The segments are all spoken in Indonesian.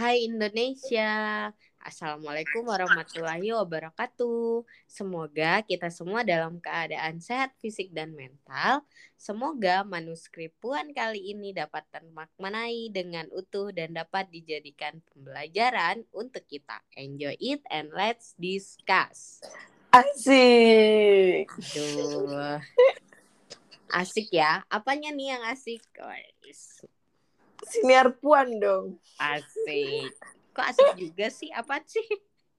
Hai Indonesia, Assalamualaikum warahmatullahi wabarakatuh. Semoga kita semua dalam keadaan sehat fisik dan mental. Semoga manuskrip Puan kali ini dapat termaknai dengan utuh dan dapat dijadikan pembelajaran untuk kita. Enjoy it and let's discuss. Asik. Aduh. Asik ya. Apanya nih yang asik? Guys? Siniar puan dong. Asik. Kok asik juga sih? Apa sih?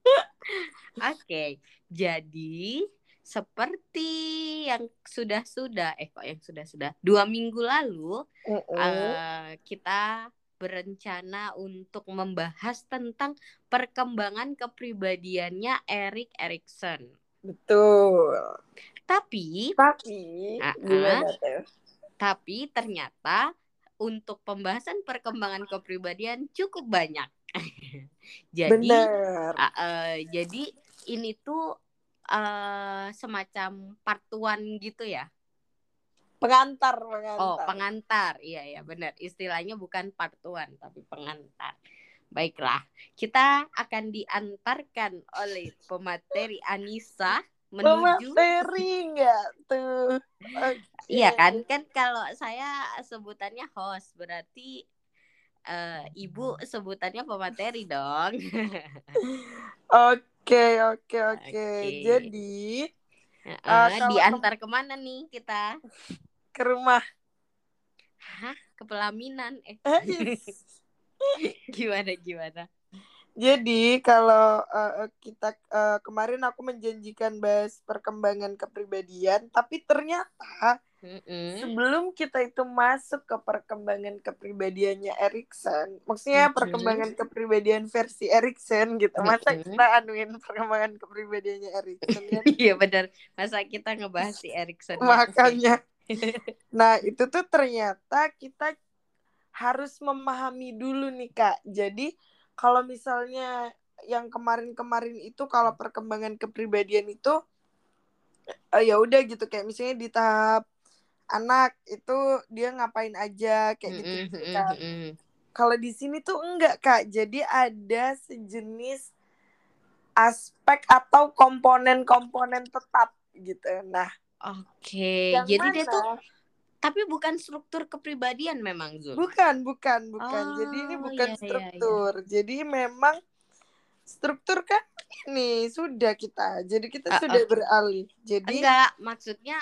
Oke, jadi seperti yang sudah-sudah, eh kok yang sudah-sudah, dua minggu lalu Mm-mm. eh, kita berencana untuk membahas tentang perkembangan kepribadiannya Erik Erikson. Betul. Tapi, Tapi gimana tuh? tapi ternyata untuk pembahasan perkembangan kepribadian cukup banyak. jadi, Benar. Ah, eh, jadi ini tuh eh semacam partuan gitu ya. Pengantar, pengantar. Oh, pengantar. Iya ya, benar. Istilahnya bukan partuan tapi pengantar. Baiklah, kita akan diantarkan oleh pemateri Anissa menuju Pemateri enggak tuh? Oke. Iya kan? Kan kalau saya sebutannya host, berarti eh, ibu sebutannya pemateri dong. Oke, oke, oke. Jadi Eh, kalau diantar ke mana nih kita? ke rumah. Hah? Ke pelaminan? Eh, Eh, gimana gimana? Jadi kalau eh, kita eh, kemarin aku menjanjikan bahas perkembangan kepribadian, tapi ternyata Mm-mm. sebelum kita itu masuk ke perkembangan kepribadiannya Erikson, maksudnya Mhm. perkembangan kepribadian versi Erikson gitu. Masa Mhm. kita anuin perkembangan kepribadiannya Erikson kan? Iya benar. Masa kita ngebahas si Erikson? Makanya. Nah, itu tuh ternyata kita harus memahami dulu nih, Kak. Jadi kalau misalnya yang kemarin-kemarin itu kalau perkembangan kepribadian itu eh, ya udah gitu kayak misalnya di tahap anak itu dia ngapain aja kayak gitu, Mm-mm, gitu kan. Kalau di sini tuh enggak, Kak. Jadi ada sejenis aspek atau komponen-komponen tetap gitu. Nah, Oke, yang jadi mana dia tuh tapi bukan struktur kepribadian memang Zul. Bukan, bukan, bukan. Jadi ini Oh, bukan iya, iya, struktur. Jadi memang struktur kan ini sudah kita. Jadi kita Ah, sudah ah. beralih. Jadi Enggak, maksudnya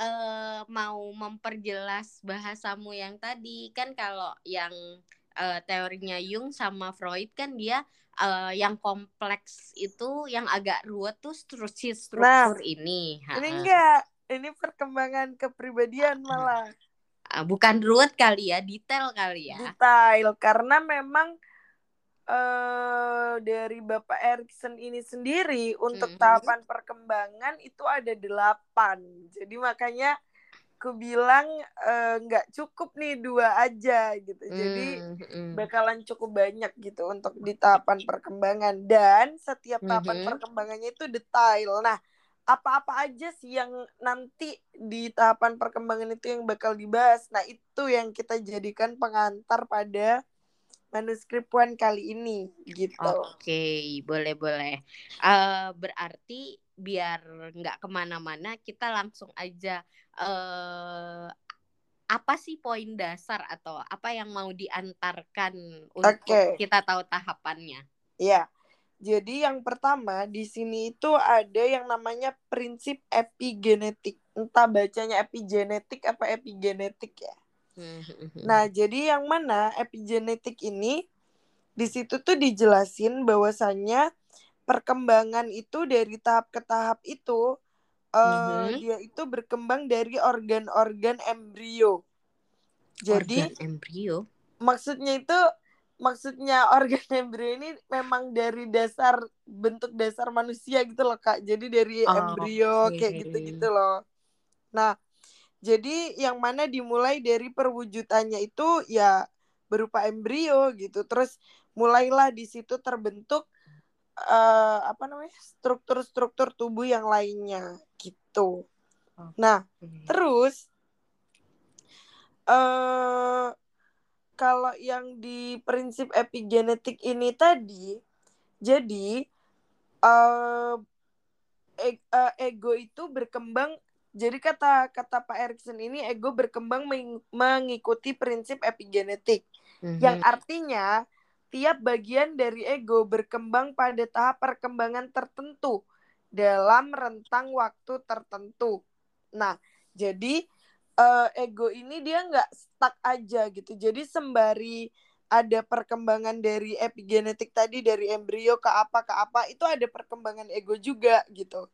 eh mau memperjelas bahasamu yang tadi kan kalau yang eh, teorinya Jung sama Freud kan dia eh, yang kompleks itu yang agak ruwet tuh stru- si struktur ini. ini Ha-ha. enggak. Ini perkembangan kepribadian malah Ah, bukan ruwet kali ya, detail kali ya. detail karena memang eh dari Bapak Erikson ini sendiri untuk Mhm. tahapan perkembangan itu ada delapan. Jadi makanya aku bilang eh, nggak cukup nih dua aja gitu. Jadi Hmm, hmm. bakalan cukup banyak gitu untuk di tahapan perkembangan dan setiap tahapan Mhm. perkembangannya itu detail. Nah, apa-apa aja sih yang nanti di tahapan perkembangan itu yang bakal dibahas. Nah, itu yang kita jadikan pengantar pada manuskrip Puan kali ini gitu. Oke, boleh boleh. Eh berarti biar nggak ke mana-mana, kita langsung aja. eh apa sih poin dasar atau apa yang mau diantarkan untuk Oke. kita tahu tahapannya? Ya. Jadi yang pertama di sini itu ada yang namanya prinsip epigenetik. Entah bacanya epigenetik apa epigenetik ya. Hmm, Nah, jadi yang mana epigenetik ini di situ tuh dijelasin bahwasannya perkembangan itu dari tahap ke tahap itu eh Mhm. dia itu berkembang dari organ-organ embrio. Jadi organ embrio. maksudnya itu maksudnya organ embrio ini memang dari dasar bentuk dasar manusia gitu loh Kak. Jadi dari Oh, embrio Oke. kayak gitu-gitu loh. Nah, jadi yang mana dimulai dari perwujudannya itu ya berupa embrio gitu. Terus mulailah di situ terbentuk eh, apa namanya? struktur-struktur tubuh yang lainnya gitu. Nah, Oke. terus eh kalau yang di prinsip epigenetik ini tadi, jadi uh, e uh, ego itu berkembang. Jadi kata kata Pak Erikson ini ego berkembang mengikuti prinsip epigenetik, mm-hmm. yang artinya tiap bagian dari ego berkembang pada tahap perkembangan tertentu dalam rentang waktu tertentu. Nah, jadi uh, ego ini dia nggak stuck aja gitu. Jadi sembari ada perkembangan dari epigenetik tadi dari embrio ke apa ke apa itu ada perkembangan ego juga gitu.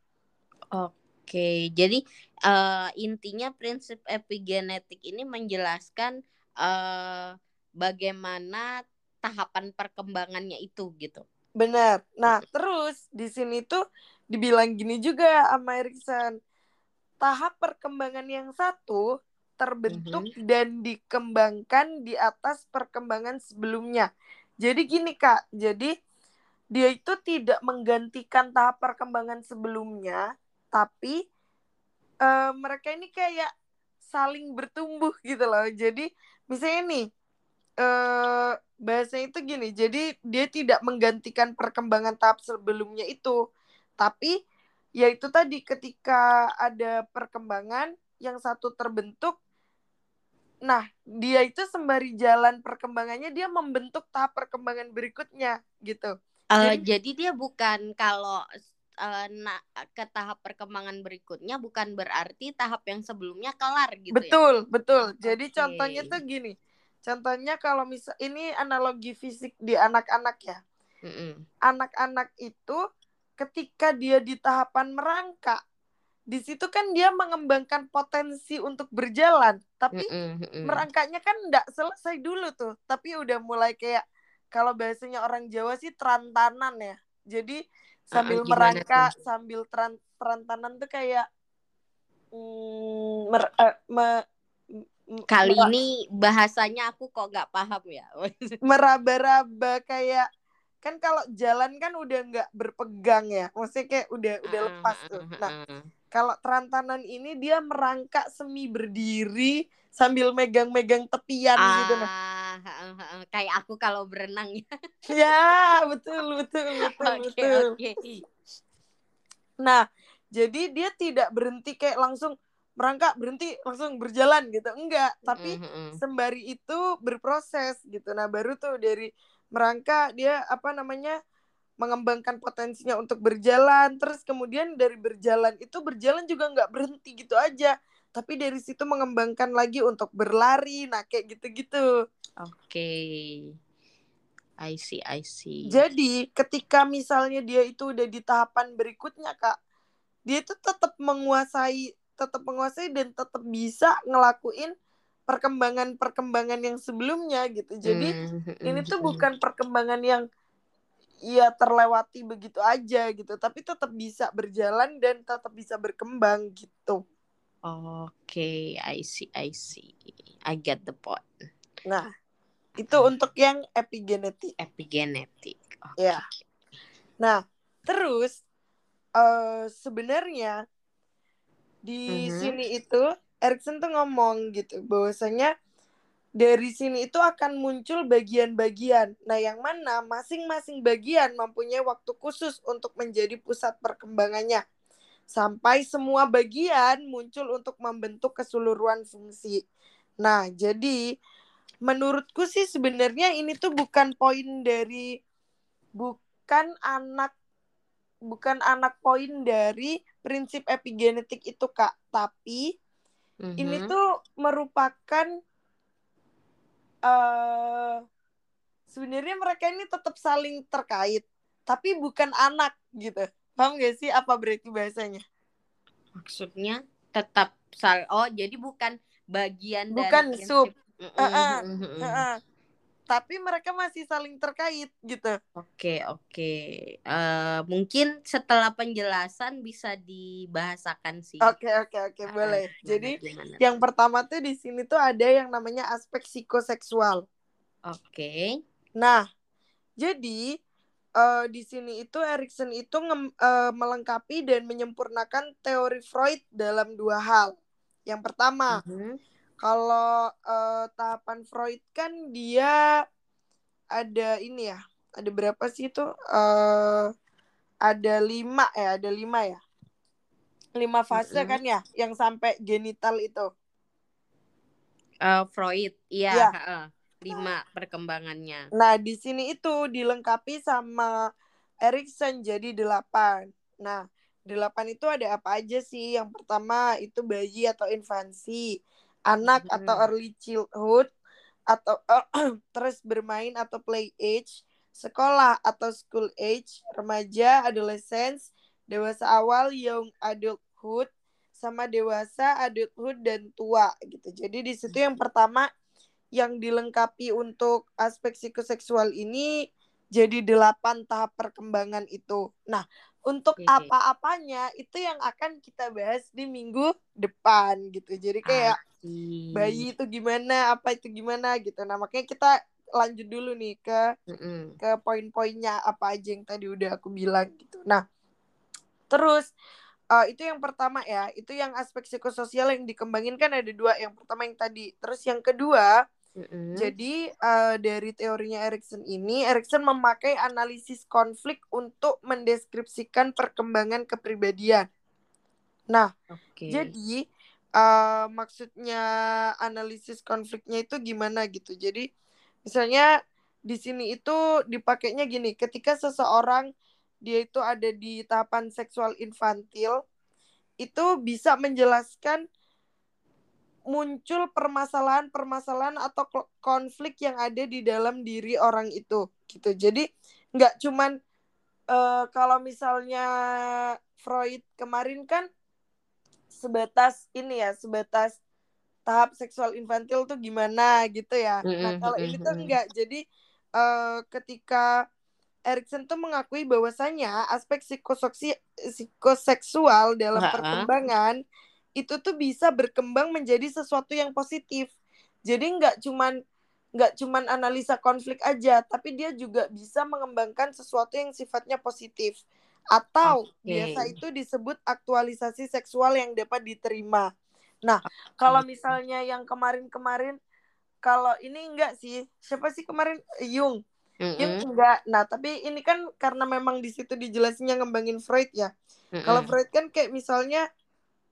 Oke, jadi uh, intinya prinsip epigenetik ini menjelaskan uh, bagaimana tahapan perkembangannya itu gitu. Benar. Nah, terus di sini tuh dibilang gini juga sama Erikson tahap perkembangan yang satu terbentuk mm -hmm. dan dikembangkan di atas perkembangan sebelumnya. Jadi gini Kak, jadi dia itu tidak menggantikan tahap perkembangan sebelumnya, tapi uh, mereka ini kayak saling bertumbuh gitu loh. Jadi misalnya nih uh, bahasanya itu gini, jadi dia tidak menggantikan perkembangan tahap sebelumnya itu, tapi ya itu tadi ketika ada perkembangan yang satu terbentuk nah dia itu sembari jalan perkembangannya dia membentuk tahap perkembangan berikutnya gitu uh, jadi, jadi dia bukan kalau uh, nah, ke tahap perkembangan berikutnya bukan berarti tahap yang sebelumnya kelar gitu betul ya? betul jadi okay. contohnya tuh gini contohnya kalau misal ini analogi fisik di anak-anak ya anak-anak mm -mm. itu ketika dia di tahapan merangkak di situ kan dia mengembangkan potensi untuk berjalan tapi mm -mm, merangkaknya kan enggak selesai dulu tuh tapi udah mulai kayak kalau bahasanya orang Jawa sih terantanan ya. Jadi sambil uh, merangkak tuh? sambil teran terantanan tuh kayak mm, mer, uh, me, kali ini bahasanya aku kok nggak paham ya? meraba-raba kayak kan kalau jalan kan udah nggak berpegang ya maksudnya kayak udah udah lepas tuh. nah kalau terantanan ini dia merangkak semi berdiri sambil megang-megang tepian ah, gitu nah kayak aku kalau berenang ya. Ya betul betul betul okay, betul. okay. nah jadi dia tidak berhenti kayak langsung merangkak berhenti langsung berjalan gitu enggak. Tapi mm -hmm. sembari itu berproses gitu. Nah baru tuh dari merangkak dia apa namanya mengembangkan potensinya untuk berjalan. Terus kemudian dari berjalan itu berjalan juga nggak berhenti gitu aja. Tapi dari situ mengembangkan lagi untuk berlari nah kayak gitu-gitu. Oke. Okay. I see I see. Jadi ketika misalnya dia itu udah di tahapan berikutnya kak dia itu tetap menguasai tetap menguasai dan tetap bisa ngelakuin perkembangan-perkembangan yang sebelumnya gitu. Jadi mm, ini tuh bukan perkembangan yang ya terlewati begitu aja gitu, tapi tetap bisa berjalan dan tetap bisa berkembang gitu. Oke, okay, I see, I see. I get the point. Nah, itu hmm. untuk yang epigenetik. Epigenetik. Okay. Ya. Nah, terus uh, sebenarnya di uh -huh. sini itu Erikson tuh ngomong gitu bahwasanya dari sini itu akan muncul bagian-bagian. Nah, yang mana masing-masing bagian mempunyai waktu khusus untuk menjadi pusat perkembangannya. Sampai semua bagian muncul untuk membentuk keseluruhan fungsi. Nah, jadi menurutku sih sebenarnya ini tuh bukan poin dari bukan anak bukan anak poin dari prinsip epigenetik itu, Kak, tapi hmm Ini mm-hmm. tuh merupakan uh, sebenarnya mereka ini tetap saling terkait, tapi bukan anak gitu. Paham gak sih apa berarti bahasanya? Maksudnya tetap sal oh jadi bukan bagian bukan dari sub. Uh -uh. Uh -uh tapi mereka masih saling terkait gitu. Oke, oke. Uh, mungkin setelah penjelasan bisa dibahasakan sih. Oke, oke, oke, boleh. Uh, Jadi gimana? yang pertama tuh di sini tuh ada yang namanya aspek psikoseksual. Oke. Nah, jadi uh, di sini itu Erikson itu nge, uh, melengkapi dan menyempurnakan teori Freud dalam dua hal. Yang pertama, uh -huh. Kalau uh, tahapan Freud kan dia ada ini ya, ada berapa sih itu? Uh, ada lima ya, ada lima ya. Lima fase mm -hmm. kan ya, yang sampai genital itu. Uh, Freud, iya. Ya. Uh, lima perkembangannya. Nah di sini itu dilengkapi sama Erikson jadi delapan. Nah delapan itu ada apa aja sih? Yang pertama itu bayi atau infansi anak hmm. atau early childhood atau uh, terus bermain atau play age, sekolah atau school age, remaja, adolescence, dewasa awal, young adulthood, sama dewasa, adulthood dan tua gitu. Jadi di situ yang pertama yang dilengkapi untuk aspek psikoseksual ini jadi delapan tahap perkembangan itu. Nah, untuk apa-apanya itu yang akan kita bahas di minggu depan gitu. Jadi kayak Bayi itu gimana, apa itu gimana gitu. Nah, makanya kita lanjut dulu nih ke mm -mm. ke poin-poinnya apa aja yang tadi udah aku bilang gitu. Nah, terus uh, itu yang pertama ya, itu yang aspek psikososial yang dikembangin kan ada dua. Yang pertama yang tadi, terus yang kedua Mm-hmm. Jadi uh, dari teorinya Erikson ini, Erikson memakai analisis konflik untuk mendeskripsikan perkembangan kepribadian. Nah, okay. jadi uh, maksudnya analisis konfliknya itu gimana gitu. Jadi misalnya di sini itu dipakainya gini, ketika seseorang dia itu ada di tahapan seksual infantil, itu bisa menjelaskan muncul permasalahan-permasalahan atau konflik yang ada di dalam diri orang itu gitu jadi nggak cuman uh, kalau misalnya Freud kemarin kan sebatas ini ya sebatas tahap seksual infantil tuh gimana gitu ya nah kalau ini tuh enggak jadi uh, ketika Erikson tuh mengakui bahwasanya aspek psikoseksual dalam perkembangan itu tuh bisa berkembang menjadi sesuatu yang positif. Jadi nggak cuman nggak cuman analisa konflik aja, tapi dia juga bisa mengembangkan sesuatu yang sifatnya positif. Atau okay. biasa itu disebut aktualisasi seksual yang dapat diterima. Nah, okay. kalau misalnya yang kemarin-kemarin kalau ini enggak sih, siapa sih kemarin Jung? Mm -hmm. Jung enggak. Nah, tapi ini kan karena memang di situ dijelasinnya ngembangin Freud ya. Mm -hmm. Kalau Freud kan kayak misalnya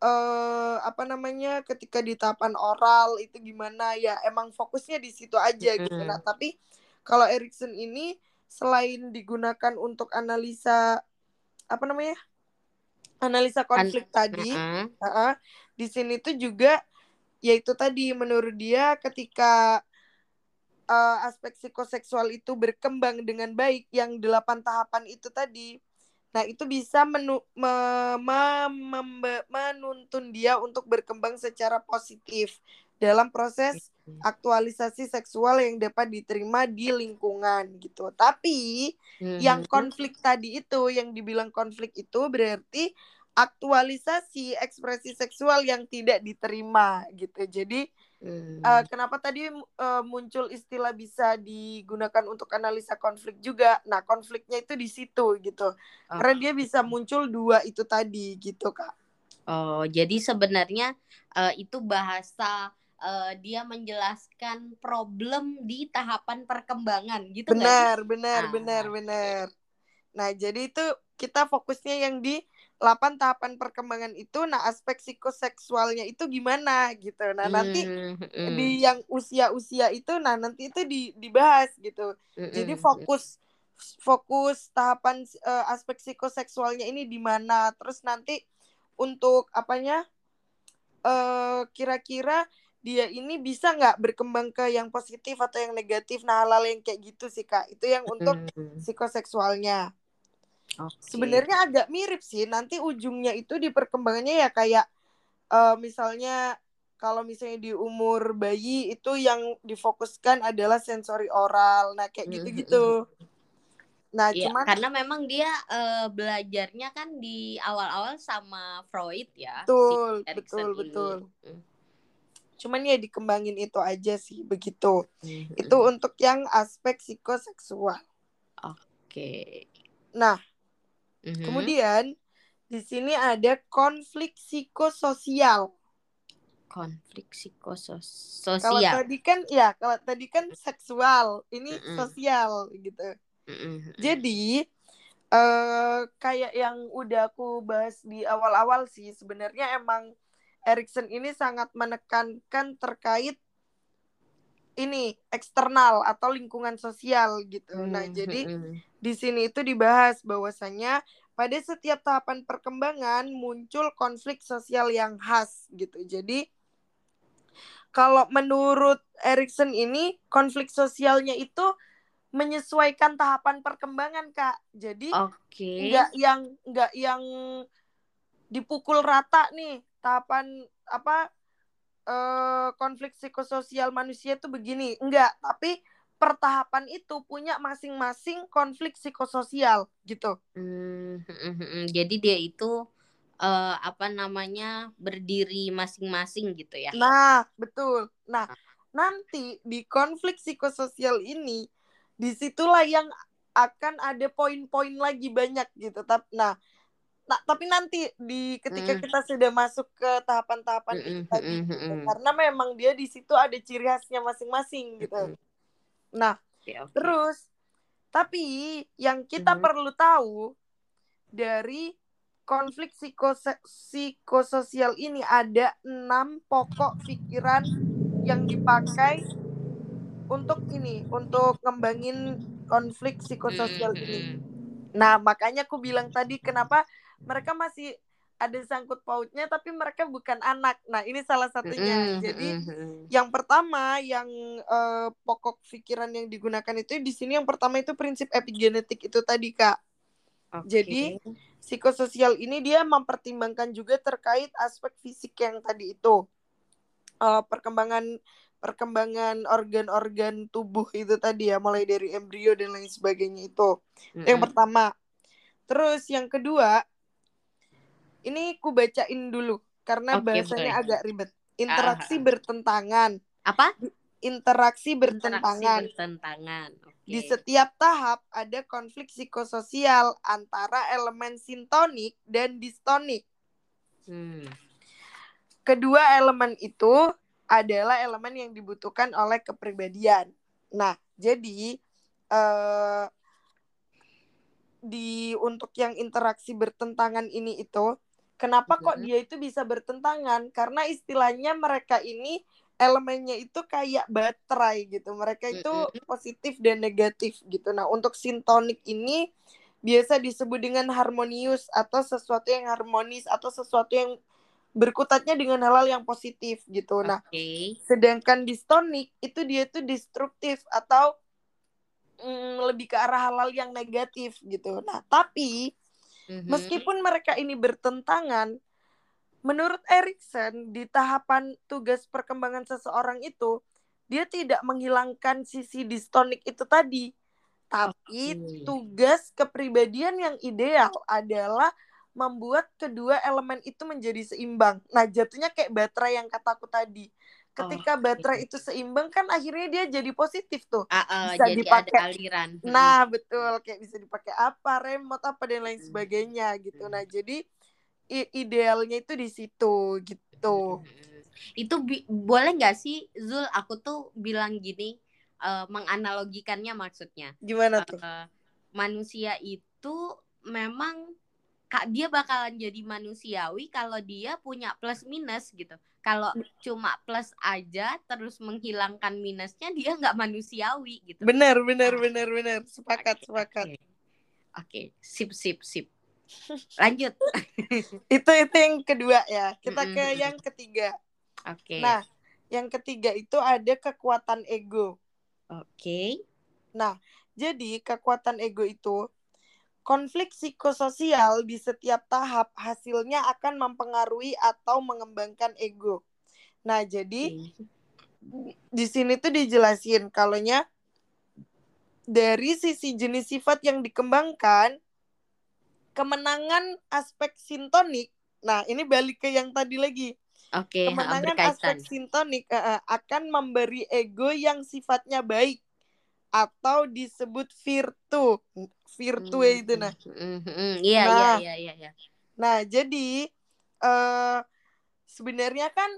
uh, apa namanya ketika di tahapan oral itu gimana ya emang fokusnya di situ aja gitu nah tapi kalau Erikson ini selain digunakan untuk analisa apa namanya analisa konflik An tadi uh -uh. Uh -uh, di sini tuh juga yaitu tadi menurut dia ketika uh, aspek psikoseksual itu berkembang dengan baik yang delapan tahapan itu tadi Nah, itu bisa menu, me, me, me, me, menuntun dia untuk berkembang secara positif dalam proses aktualisasi seksual yang dapat diterima di lingkungan gitu. Tapi hmm. yang konflik tadi itu yang dibilang konflik itu berarti aktualisasi ekspresi seksual yang tidak diterima gitu. Jadi Hmm. Uh, kenapa tadi uh, muncul istilah bisa digunakan untuk analisa konflik juga? Nah, konfliknya itu di situ gitu. Oh. Karena dia bisa muncul dua itu tadi gitu, Kak. Oh, jadi sebenarnya uh, itu bahasa uh, dia menjelaskan problem di tahapan perkembangan gitu Benar, gak? benar, ah. benar, benar. Nah, jadi itu kita fokusnya yang di 8 tahapan perkembangan itu nah aspek psikoseksualnya itu gimana gitu. Nah, nanti mm, di yang usia-usia itu nah nanti itu di, dibahas gitu. Mm, Jadi fokus fokus tahapan uh, aspek psikoseksualnya ini di mana. Terus nanti untuk apanya uh, kira-kira dia ini bisa nggak berkembang ke yang positif atau yang negatif nah hal-hal yang kayak gitu sih kak itu yang untuk psikoseksualnya Okay. Sebenarnya agak mirip sih. Nanti ujungnya itu di perkembangannya ya kayak uh, misalnya kalau misalnya di umur bayi itu yang difokuskan adalah sensori oral. Nah, kayak gitu-gitu. Nah, ya, cuman karena memang dia uh, belajarnya kan di awal-awal sama Freud ya. Betul, si betul, ini. betul. Hmm. Cuman ya dikembangin itu aja sih begitu. Hmm. Itu untuk yang aspek psikoseksual. Oke. Okay. Nah, hmm Kemudian di sini ada konflik psikososial. konflik Kalau psikososial. tadi kan ya, kalau tadi kan seksual, ini Mm-mm. sosial gitu. Mm-mm. Jadi eh kayak yang udah aku bahas di awal-awal sih sebenarnya emang Erikson ini sangat menekankan terkait ini eksternal atau lingkungan sosial gitu. Nah, Mm, jadi mm-mm. di sini itu dibahas bahwasanya pada setiap tahapan perkembangan muncul konflik sosial yang khas gitu. Jadi kalau menurut Erikson ini konflik sosialnya itu menyesuaikan tahapan perkembangan kak. Jadi nggak yang nggak yang dipukul rata nih tahapan apa eh, konflik psikososial manusia itu begini. Enggak, tapi per tahapan itu punya masing-masing konflik psikososial gitu. Mm, mm, mm, mm. Jadi dia itu eh, apa namanya berdiri masing-masing gitu ya. Nah, betul. Nah, nanti di konflik psikososial ini di situlah yang akan ada poin-poin lagi banyak gitu. Tapi nah, nah, tapi nanti di ketika Mm. kita sudah masuk ke tahapan-tahapan Mm-mm, itu tadi mm-mm, gitu. mm-mm. Karena memang dia di situ ada ciri khasnya masing-masing gitu. Mm-mm. Nah, Oke, oke. terus tapi yang kita Mhm. perlu tahu dari konflik psikose- psikososial ini ada enam pokok pikiran yang dipakai untuk ini untuk ngembangin konflik psikososial Mm, ini. mm, Nah, makanya aku bilang tadi kenapa mereka masih ada sangkut pautnya tapi mereka bukan anak. Nah, ini salah mm, satunya. mm, Jadi mm, mm. yang pertama yang eh, pokok pikiran yang digunakan itu di sini yang pertama itu prinsip epigenetik itu tadi, Kak. Oke. Jadi psikososial ini dia mempertimbangkan juga terkait aspek fisik yang tadi itu. Eh, perkembangan perkembangan organ-organ tubuh itu tadi ya, mulai dari embrio dan lain sebagainya itu. Itu Yang Mm-mm. pertama. Terus yang kedua, ini ku bacain dulu karena Oke, bahasanya boleh. agak ribet. Interaksi Ah, ah. bertentangan. apa? Interaksi Interaksi bertentangan. bertentangan. Oke. Di setiap tahap ada konflik psikososial antara elemen sintonik dan distonik. Hmm. Kedua elemen itu adalah elemen yang dibutuhkan oleh kepribadian. Nah, jadi eh, di untuk yang interaksi bertentangan ini itu, kenapa kok dia itu bisa bertentangan? Karena istilahnya mereka ini elemennya itu kayak baterai gitu. Mereka itu positif dan negatif gitu. Nah, untuk sintonik ini biasa disebut dengan harmonius atau sesuatu yang harmonis atau sesuatu yang berkutatnya dengan hal-hal yang positif gitu. Nah, Oke. sedangkan distonik itu dia tuh destruktif atau mm, lebih ke arah hal-hal yang negatif gitu. Nah, tapi Mhm. meskipun mereka ini bertentangan, menurut Erikson di tahapan tugas perkembangan seseorang itu dia tidak menghilangkan sisi distonik itu tadi. Tapi tugas kepribadian yang ideal adalah membuat kedua elemen itu menjadi seimbang. Nah, jatuhnya kayak baterai yang kataku tadi. Ketika Oke. baterai itu seimbang kan akhirnya dia jadi positif tuh. Ah, ah, Bisa jadi dipakai. ada aliran. Hmm. Nah, betul. Kayak bisa dipakai apa, remote apa dan lain Mm. sebagainya gitu. Nah, jadi idealnya itu di situ gitu. Mm. Itu boleh nggak sih Zul? Aku tuh bilang gini, eh, menganalogikannya maksudnya. Gimana tuh? Eh, manusia itu memang kak dia bakalan jadi manusiawi kalau dia punya plus minus gitu. Kalau cuma plus aja terus menghilangkan minusnya dia nggak manusiawi gitu. Benar, benar, Ah. benar, benar. Sepakat, Oke, sepakat. Oke, Oke, sip, sip, sip. Lanjut. Itu itu yang kedua ya. Kita ke Mm-mm. yang ketiga. Oke. Nah, yang ketiga itu ada kekuatan ego. Oke. Nah, jadi kekuatan ego itu konflik psikososial di setiap tahap hasilnya akan mempengaruhi atau mengembangkan ego. Nah, jadi di sini tuh dijelasin kalaunya dari sisi jenis sifat yang dikembangkan kemenangan aspek sintonik. Nah, ini balik ke yang tadi lagi. Oke, ha, Kemenangan berkaitan. aspek sintonik eh, akan memberi ego yang sifatnya baik atau disebut virtu. Virtu Hmm, itu nah. hmm, hmm, Iya, iya, Nah. iya, iya, iya. Nah, jadi eh sebenarnya kan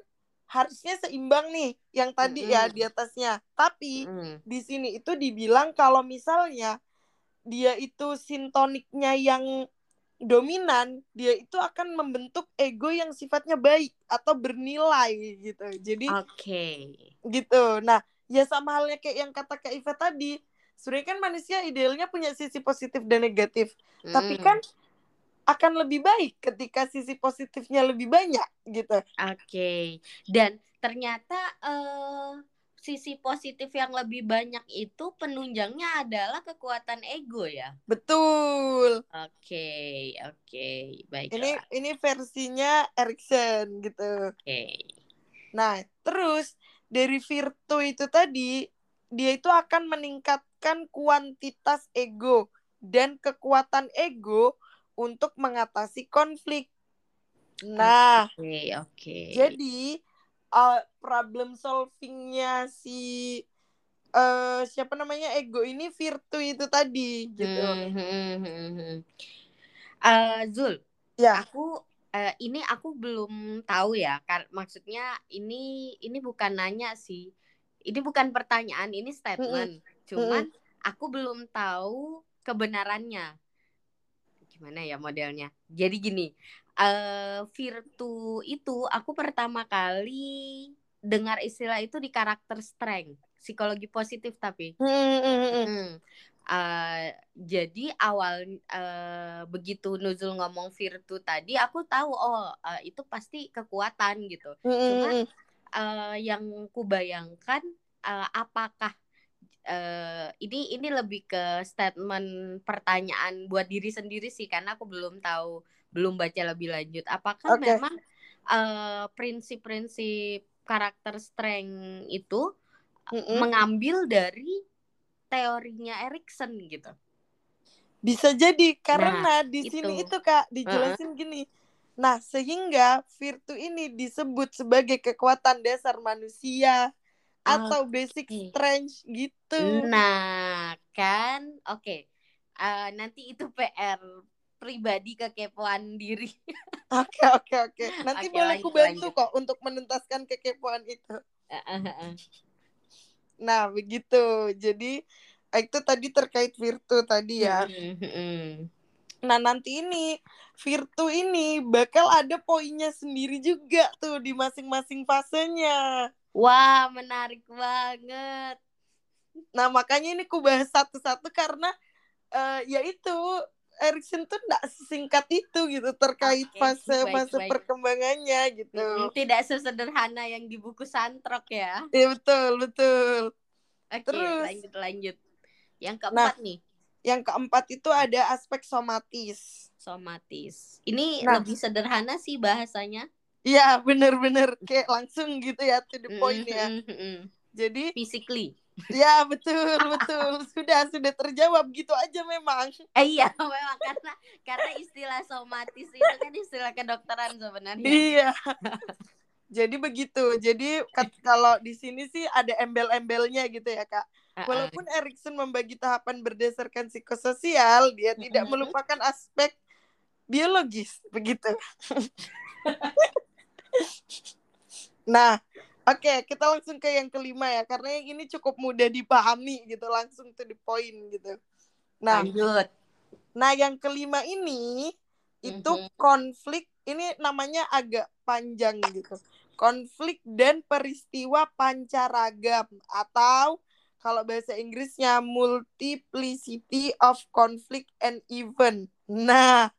harusnya seimbang nih yang tadi ya Mm-mm. di atasnya. Tapi Mm. di sini itu dibilang kalau misalnya dia itu sintoniknya yang dominan, dia itu akan membentuk ego yang sifatnya baik atau bernilai gitu. Jadi Oke. gitu. Nah, ya sama halnya kayak yang kata Kak Iva tadi. Sebenarnya kan manusia idealnya punya sisi positif dan negatif. Tapi Mm. kan akan lebih baik ketika sisi positifnya lebih banyak gitu. Oke. Dan ternyata eh sisi positif yang lebih banyak itu penunjangnya adalah kekuatan ego ya. Betul. Oke, oke, Ini baiklah. ini versinya Erikson gitu. Oke. Nah, terus dari Virtu itu tadi dia itu akan meningkatkan kuantitas ego dan kekuatan ego untuk mengatasi konflik. Nah, Oke, oke. jadi uh, problem solvingnya si eh siapa namanya ego ini Virtu itu tadi gitu. Hmm, hmm, hmm, hmm. Eh, Zul, Ya. aku eh, ini aku belum tahu ya. Kar maksudnya ini ini bukan nanya sih. Ini bukan pertanyaan, ini statement. Cuman aku belum tahu kebenarannya. Gimana ya modelnya? Jadi gini, eh Virtu itu aku pertama kali dengar istilah itu di karakter strength, psikologi positif tapi. Hmm, hmm, hmm, hmm. Hmm. Eh, jadi awal eh, begitu Nuzul ngomong virtu tadi, aku tahu oh eh, itu pasti kekuatan gitu. Hmm, hmm, Cuma hmm. eh, yang kubayangkan eh, apakah eh, ini ini lebih ke statement pertanyaan buat diri sendiri sih karena aku belum tahu belum baca lebih lanjut. Apakah Oke. memang eh, prinsip-prinsip karakter strength itu Hmm, hmm. mengambil dari teorinya Erikson gitu. Bisa jadi karena di itu. sini itu Kak dijelasin gini. Nah, sehingga virtu ini disebut sebagai kekuatan dasar manusia atau basic Oke. strength gitu. Nah, kan oke. Eh, nanti itu PR pribadi kekepoan diri. Oke, oke, oke. Nanti Oke, boleh lanjut, ku bantu lanjut. kok untuk menuntaskan kekepoan itu. Nah, begitu. Jadi itu tadi terkait virtu tadi ya. Mm, mm, mm. Nah, nanti ini virtu ini bakal ada poinnya sendiri juga tuh di masing-masing fasenya. Wah, menarik banget. Nah, makanya ini ku bahas satu-satu karena eh ya itu Erikson tuh nggak sesingkat itu gitu terkait fase-fase baik, baik. perkembangannya gitu. Tidak sesederhana yang di buku santrok ya. Iya betul, betul. Oke, Terus. lanjut lanjut. Yang keempat nih, Yang keempat itu ada aspek somatis. somatis. Ini Nah. lebih sederhana sih bahasanya. Iya, bener-bener kayak langsung gitu ya to the point Mm, ya. mm, mm, mm. Jadi, Physically. ya betul, betul. Sudah, sudah terjawab gitu aja memang. Eh, iya, memang karena karena istilah somatis itu kan istilah kedokteran sebenarnya. Iya. Jadi begitu. Jadi kalau di sini sih ada embel-embelnya gitu ya, Kak. Uh-uh. Walaupun Erikson membagi tahapan berdasarkan psikososial, dia tidak melupakan aspek biologis, begitu. nah, oke, kita langsung ke yang kelima ya, karena yang ini cukup mudah dipahami gitu, langsung to the point gitu. Nah, Lanjut. nah yang kelima ini itu Mhm. konflik, ini namanya agak panjang gitu. Konflik dan peristiwa pancaragam atau kalau bahasa Inggrisnya multiplicity of conflict and event. Nah,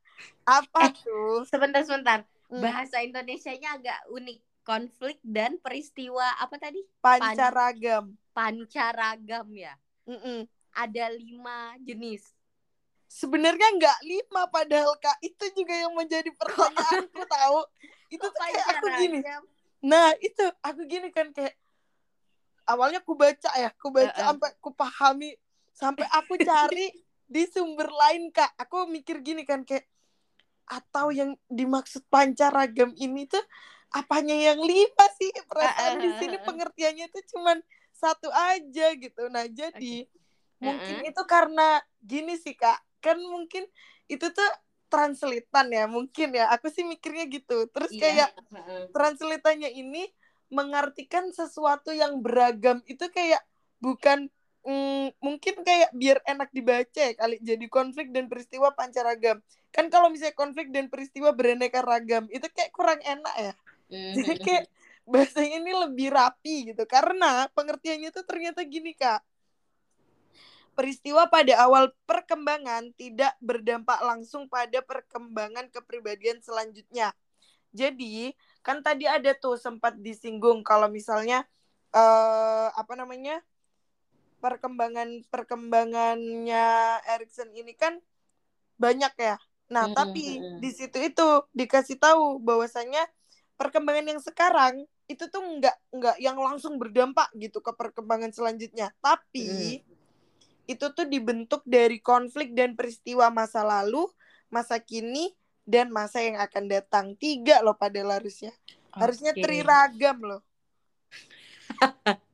apa Eh, tuh? Sebentar sebentar. Hmm, Bahasa Indonesianya agak unik. Konflik dan peristiwa apa tadi? pancaragam. Pancaragam ya. Mm-mm. Ada lima jenis. Sebenarnya nggak lima padahal kak itu juga yang menjadi pertanyaanku tahu. Itu tuh kayak aku gini. Nah itu aku gini kan kayak awalnya ku baca ya, ku baca Uh-uh. sampai ku pahami, sampai aku cari di sumber lain kak. Aku mikir gini kan kayak atau yang dimaksud pancaragam ini tuh apanya yang lima sih? Perasaan di sini Uh-uh. pengertiannya tuh cuman satu aja gitu. Nah jadi mungkin Uh-uh. itu karena gini sih kak, kan mungkin itu tuh translatean ya mungkin ya. Aku sih mikirnya gitu. Terus Iya. kayak Heeh. translatannya ini mengartikan sesuatu yang beragam itu kayak bukan mm, mungkin kayak biar enak dibaca ya kali jadi konflik dan peristiwa pancaragam kan kalau misalnya konflik dan peristiwa beraneka ragam itu kayak kurang enak ya mm-hmm. jadi kayak bahasanya ini lebih rapi gitu karena pengertiannya tuh ternyata gini kak peristiwa pada awal perkembangan tidak berdampak langsung pada perkembangan kepribadian selanjutnya. Jadi, kan tadi ada tuh sempat disinggung kalau misalnya uh, apa namanya? Perkembangan perkembangannya Erikson ini kan banyak ya. Nah, mm-hmm. tapi di situ itu dikasih tahu bahwasanya perkembangan yang sekarang itu tuh nggak nggak yang langsung berdampak gitu ke perkembangan selanjutnya. Tapi mm itu tuh dibentuk dari konflik dan peristiwa masa lalu, masa kini, dan masa yang akan datang. Tiga loh pada harusnya. Okay. Harusnya triragam loh.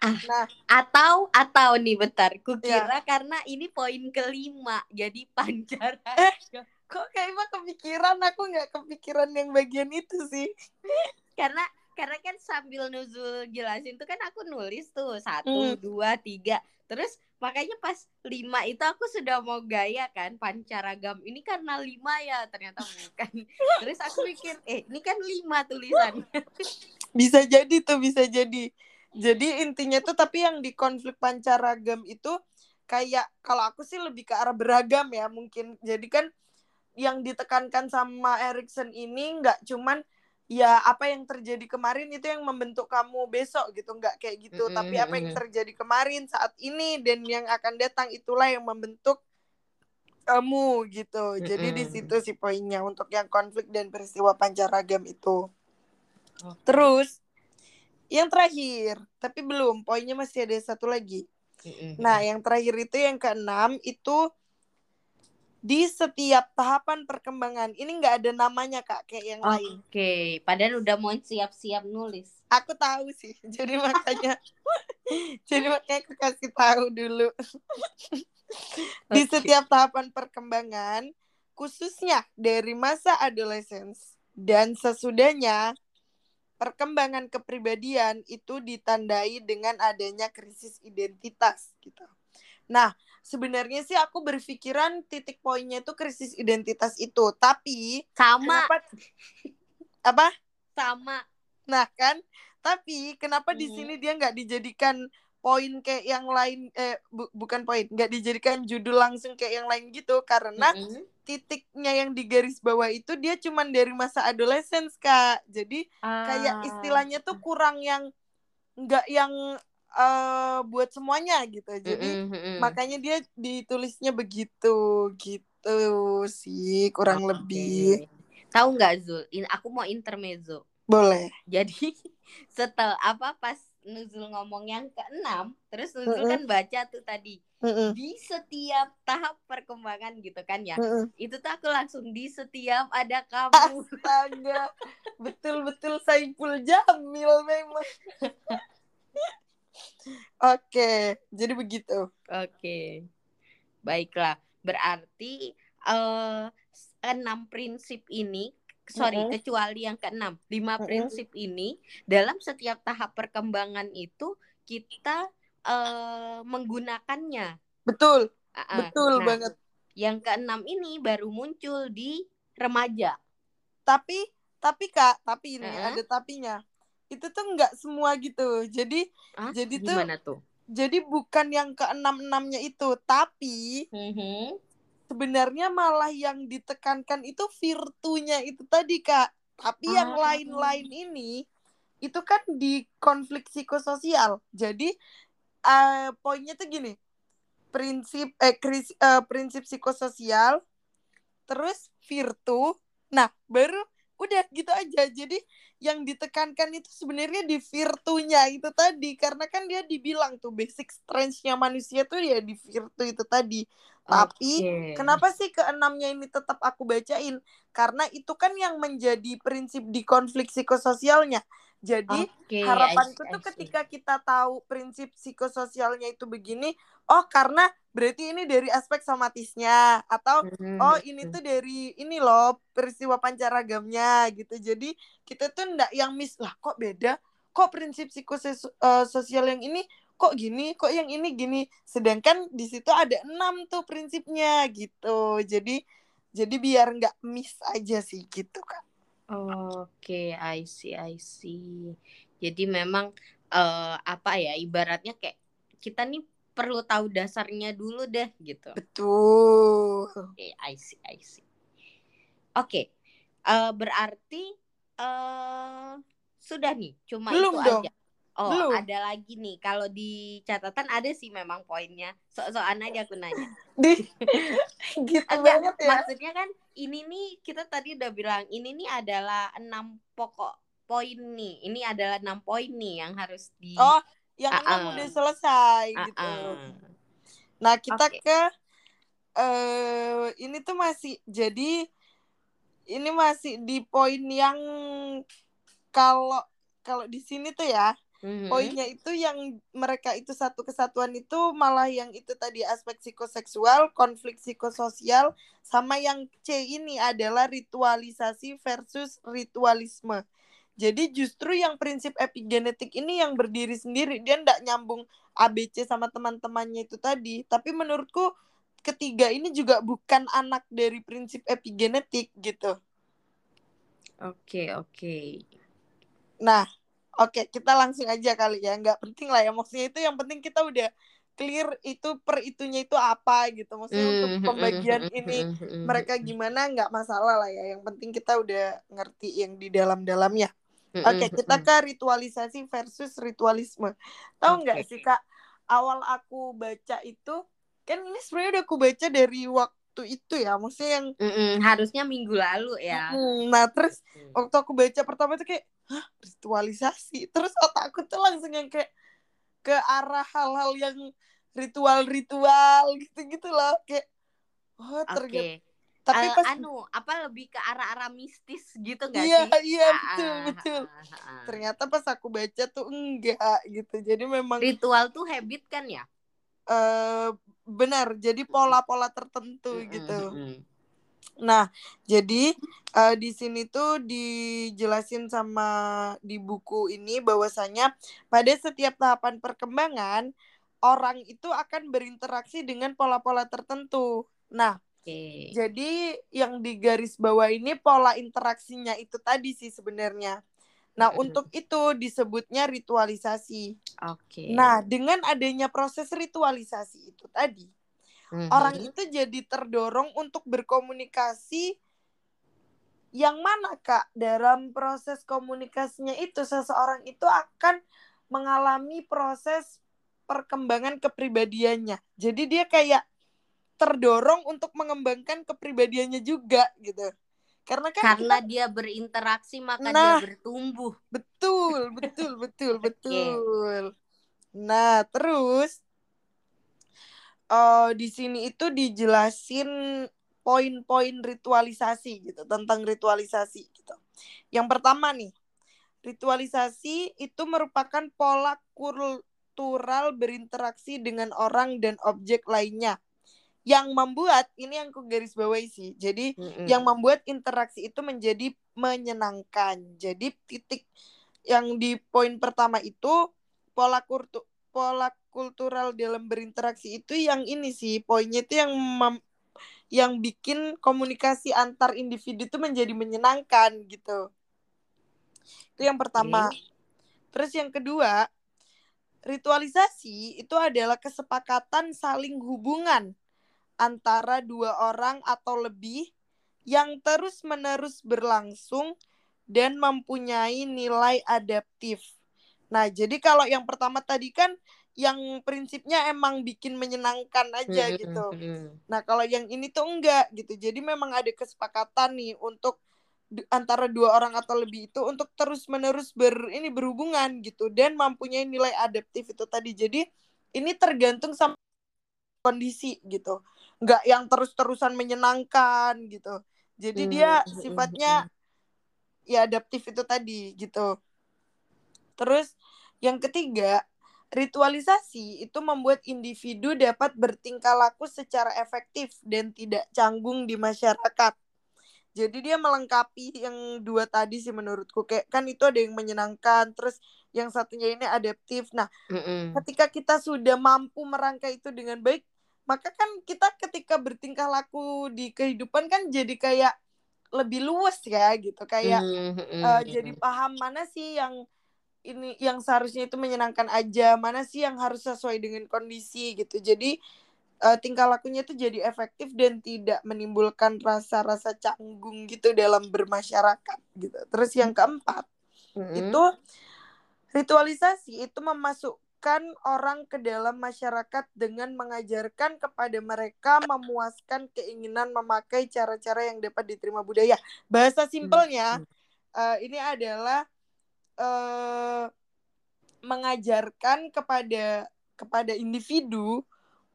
ah, nah, atau atau nih bentar, kukira ya. karena ini poin kelima, jadi pancaran. Eh, kok kayaknya kepikiran aku nggak kepikiran yang bagian itu sih. karena karena kan sambil nuzul jelasin tuh kan aku nulis tuh satu hmm. dua tiga terus makanya pas lima itu aku sudah mau gaya kan pancaragam ini karena lima ya ternyata bukan terus aku mikir eh ini kan lima tulisannya bisa jadi tuh bisa jadi jadi intinya tuh tapi yang di konflik pancaragam itu kayak kalau aku sih lebih ke arah beragam ya mungkin. Jadi kan yang ditekankan sama Erikson ini nggak cuman ya apa yang terjadi kemarin itu yang membentuk kamu besok gitu nggak kayak gitu. Mm -hmm. tapi apa yang terjadi kemarin saat ini dan yang akan datang itulah yang membentuk kamu gitu. Jadi di situ sih poinnya untuk yang konflik dan peristiwa pancaragam itu. Terus yang terakhir tapi belum poinnya masih ada satu lagi mm-hmm. nah yang terakhir itu yang keenam itu di setiap tahapan perkembangan ini nggak ada namanya kak kayak yang okay. lain. Oke, padahal udah mau siap-siap nulis. Aku tahu sih, jadi makanya, jadi makanya aku kasih tahu dulu. di setiap tahapan perkembangan, khususnya dari masa adolescence dan sesudahnya, perkembangan kepribadian itu ditandai dengan adanya krisis identitas gitu. Nah, sebenarnya sih aku berpikiran titik poinnya itu krisis identitas itu, tapi sama kenapa, apa? Sama. Nah, kan? Tapi kenapa hmm. di sini dia nggak dijadikan poin kayak yang lain eh bu, bukan poin, nggak dijadikan judul langsung kayak yang lain gitu karena -hmm. titiknya yang di garis bawah itu dia cuman dari masa adolescence, Kak. Jadi ah. kayak istilahnya tuh kurang yang nggak yang uh, buat semuanya gitu jadi mm -hmm. makanya dia ditulisnya begitu gitu sih kurang okay. lebih tahu nggak Zul In, aku mau intermezzo boleh jadi setel apa pas Nuzul ngomong yang keenam terus Nuzul mm -hmm. kan baca tuh tadi mm -hmm. di setiap tahap perkembangan gitu kan ya mm -hmm. itu tuh aku langsung di setiap ada kamu astaga betul betul Saiful Jamil memang Oke, jadi begitu. Oke. Baiklah, berarti uh, enam prinsip ini sorry mm -hmm. kecuali yang keenam. Lima mm -hmm. prinsip ini dalam setiap tahap perkembangan itu kita uh, menggunakannya. Betul. Uh, betul nah, banget. yang keenam ini baru muncul di remaja. Tapi tapi kak tapi ini uh -huh. ada tapinya. Itu tuh nggak semua gitu. Jadi ah, jadi tuh, tuh? jadi bukan yang ke enam enamnya itu. Tapi mm-hmm. Sebenarnya malah yang ditekankan itu virtunya itu tadi kak. Tapi ah. yang lain-lain ini itu kan di konflik psikososial. Jadi uh, poinnya tuh gini. Prinsip eh kris, uh, prinsip psikososial terus virtu. Nah baru udah gitu aja. Jadi yang ditekankan itu sebenarnya di virtunya itu tadi. Karena kan dia dibilang tuh basic strength-nya manusia tuh ya di virtu itu tadi tapi okay. kenapa sih keenamnya ini tetap aku bacain? Karena itu kan yang menjadi prinsip di konflik psikososialnya. Jadi okay, harapanku tuh ketika kita tahu prinsip psikososialnya itu begini oh karena berarti ini dari aspek somatisnya atau Mhm, oh ini tuh dari ini loh peristiwa pancaragamnya gitu. Jadi kita tuh ndak yang miss lah kok beda? Kok prinsip psikososial yang ini kok gini kok yang ini gini sedangkan di situ ada enam tuh prinsipnya gitu jadi jadi biar nggak miss aja sih gitu kan Oke, I see, I see. Jadi memang eh, apa ya ibaratnya kayak kita nih perlu tahu dasarnya dulu deh gitu. betul Oke, I see, I see. Oke, eh, berarti eh sudah nih, cuma Belum itu dong. aja. Oh, Belum. ada lagi nih. Kalau di catatan ada sih memang poinnya. Sok-sokan aja aku nanya. di gitu Enggak, banget ya maksudnya kan ini nih kita tadi udah bilang ini nih adalah enam pokok poin nih. Ini adalah enam poin nih yang harus di. oh yang Ah, enam ah. udah selesai Ah, gitu ah. Nah, kita Oke. ke eh ini tuh masih jadi ini masih di poin yang kalau kalau di sini tuh ya, Mhm. poinnya itu yang mereka itu satu kesatuan itu malah yang itu tadi aspek psikoseksual, konflik psikososial sama yang C ini adalah ritualisasi versus ritualisme. Jadi justru yang prinsip epigenetik ini yang berdiri sendiri, dia ndak nyambung ABC sama teman-temannya itu tadi. Tapi menurutku ketiga ini juga bukan anak dari prinsip epigenetik gitu. Oke, oke. Nah, oke kita langsung aja kali ya. Nggak penting lah ya. Maksudnya itu yang penting kita udah clear itu per itunya itu apa gitu. Maksudnya untuk Mhm, pembagian mhm, ini mhm, mereka gimana nggak masalah lah ya. Yang penting kita udah ngerti yang di dalam-dalamnya. Oke, kita mhm. ke ritualisasi versus ritualisme. Tahu nggak Oke. sih Kak, awal aku baca itu kan ini sebenarnya udah aku baca dari waktu itu ya. Maksudnya yang Mhm, harusnya minggu lalu ya. Nah terus Hmm. waktu aku baca pertama itu kayak hah ritualisasi terus otakku tuh langsung yang kayak ke arah hal-hal yang ritual-ritual gitu-gitu loh kayak oh ternyata Oke. tapi Eh, pas anu, apa lebih ke arah-arah mistis gitu nggak iya sih? iya Ah, betul ah, betul ah, ah, ah. ternyata pas aku baca tuh enggak gitu jadi memang Ritual tuh habit kan ya? eh benar jadi pola-pola tertentu Mm-mm, gitu. Nah, jadi eh, di sini tuh dijelasin sama di buku ini bahwasanya pada setiap tahapan perkembangan orang itu akan berinteraksi dengan pola-pola tertentu. Nah, Oke. jadi yang di garis bawah ini pola interaksinya itu tadi sih sebenarnya. Nah, Mm-mm. untuk itu disebutnya ritualisasi. Oke. Nah, dengan adanya proses ritualisasi itu tadi, Mhm. orang itu jadi terdorong untuk berkomunikasi yang mana kak dalam proses komunikasinya itu seseorang itu akan mengalami proses perkembangan kepribadiannya jadi dia kayak terdorong untuk mengembangkan kepribadiannya juga gitu karena kan Karena kita- dia berinteraksi maka Nah. dia bertumbuh. betul betul betul betul nah terus eh di sini itu dijelasin poin-poin ritualisasi gitu tentang ritualisasi gitu. Yang pertama nih, ritualisasi itu merupakan pola kultural berinteraksi dengan orang dan objek lainnya yang membuat ini yang ku garis bawahi sih. Jadi Mm-mm. yang membuat interaksi itu menjadi menyenangkan. Jadi titik yang di poin pertama itu pola kultu pola kultural dalam berinteraksi itu yang ini sih poinnya itu yang mem- yang bikin komunikasi antar individu itu menjadi menyenangkan gitu. Itu yang pertama. Terus yang kedua, ritualisasi itu adalah kesepakatan saling hubungan antara dua orang atau lebih yang terus-menerus berlangsung dan mempunyai nilai adaptif. Nah, jadi kalau yang pertama tadi kan yang prinsipnya emang bikin menyenangkan aja gitu. Nah, kalau yang ini tuh enggak gitu. Jadi memang ada kesepakatan nih untuk antara dua orang atau lebih itu untuk terus-menerus ber ini berhubungan gitu dan mempunyai nilai adaptif itu tadi. Jadi ini tergantung sama kondisi gitu. Enggak yang terus-terusan menyenangkan gitu. Jadi dia Mm, mm, sifatnya ya adaptif itu tadi gitu. Terus yang ketiga, Ritualisasi itu membuat individu dapat bertingkah laku secara efektif dan tidak canggung di masyarakat. Jadi dia melengkapi yang dua tadi sih menurutku kayak kan itu ada yang menyenangkan, terus yang satunya ini adaptif. Nah, Mm-mm. ketika kita sudah mampu merangkai itu dengan baik, maka kan kita ketika bertingkah laku di kehidupan kan jadi kayak lebih luas ya gitu, kayak Mm-mm. uh, jadi paham mana sih yang ini yang seharusnya itu menyenangkan aja mana sih yang harus sesuai dengan kondisi gitu jadi uh, tingkah lakunya itu jadi efektif dan tidak menimbulkan rasa-rasa canggung gitu dalam bermasyarakat gitu terus yang keempat Mm-mm. itu ritualisasi itu memasukkan orang ke dalam masyarakat dengan mengajarkan kepada mereka memuaskan keinginan memakai cara-cara yang dapat diterima budaya bahasa simpelnya uh, ini adalah uh, mengajarkan kepada kepada individu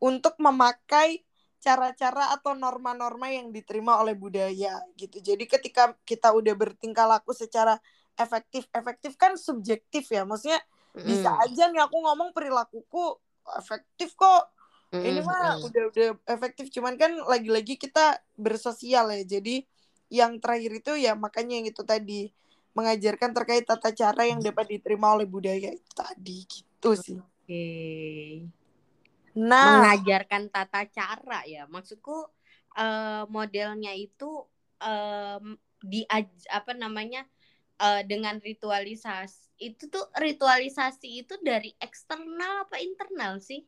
untuk memakai cara-cara atau norma-norma yang diterima oleh budaya gitu. Jadi ketika kita udah bertingkah laku secara efektif, efektif kan subjektif ya. Maksudnya Mm-mm. bisa aja nih aku ngomong perilakuku efektif kok. Ini mah Mm-mm. udah udah efektif cuman kan lagi-lagi kita bersosial ya. Jadi yang terakhir itu ya makanya yang itu tadi mengajarkan terkait tata cara yang dapat diterima oleh budaya itu tadi gitu sih. Oke. Nah, mengajarkan tata cara ya maksudku eh, modelnya itu em, di apa namanya eh, dengan ritualisasi itu tuh ritualisasi itu dari eksternal apa internal sih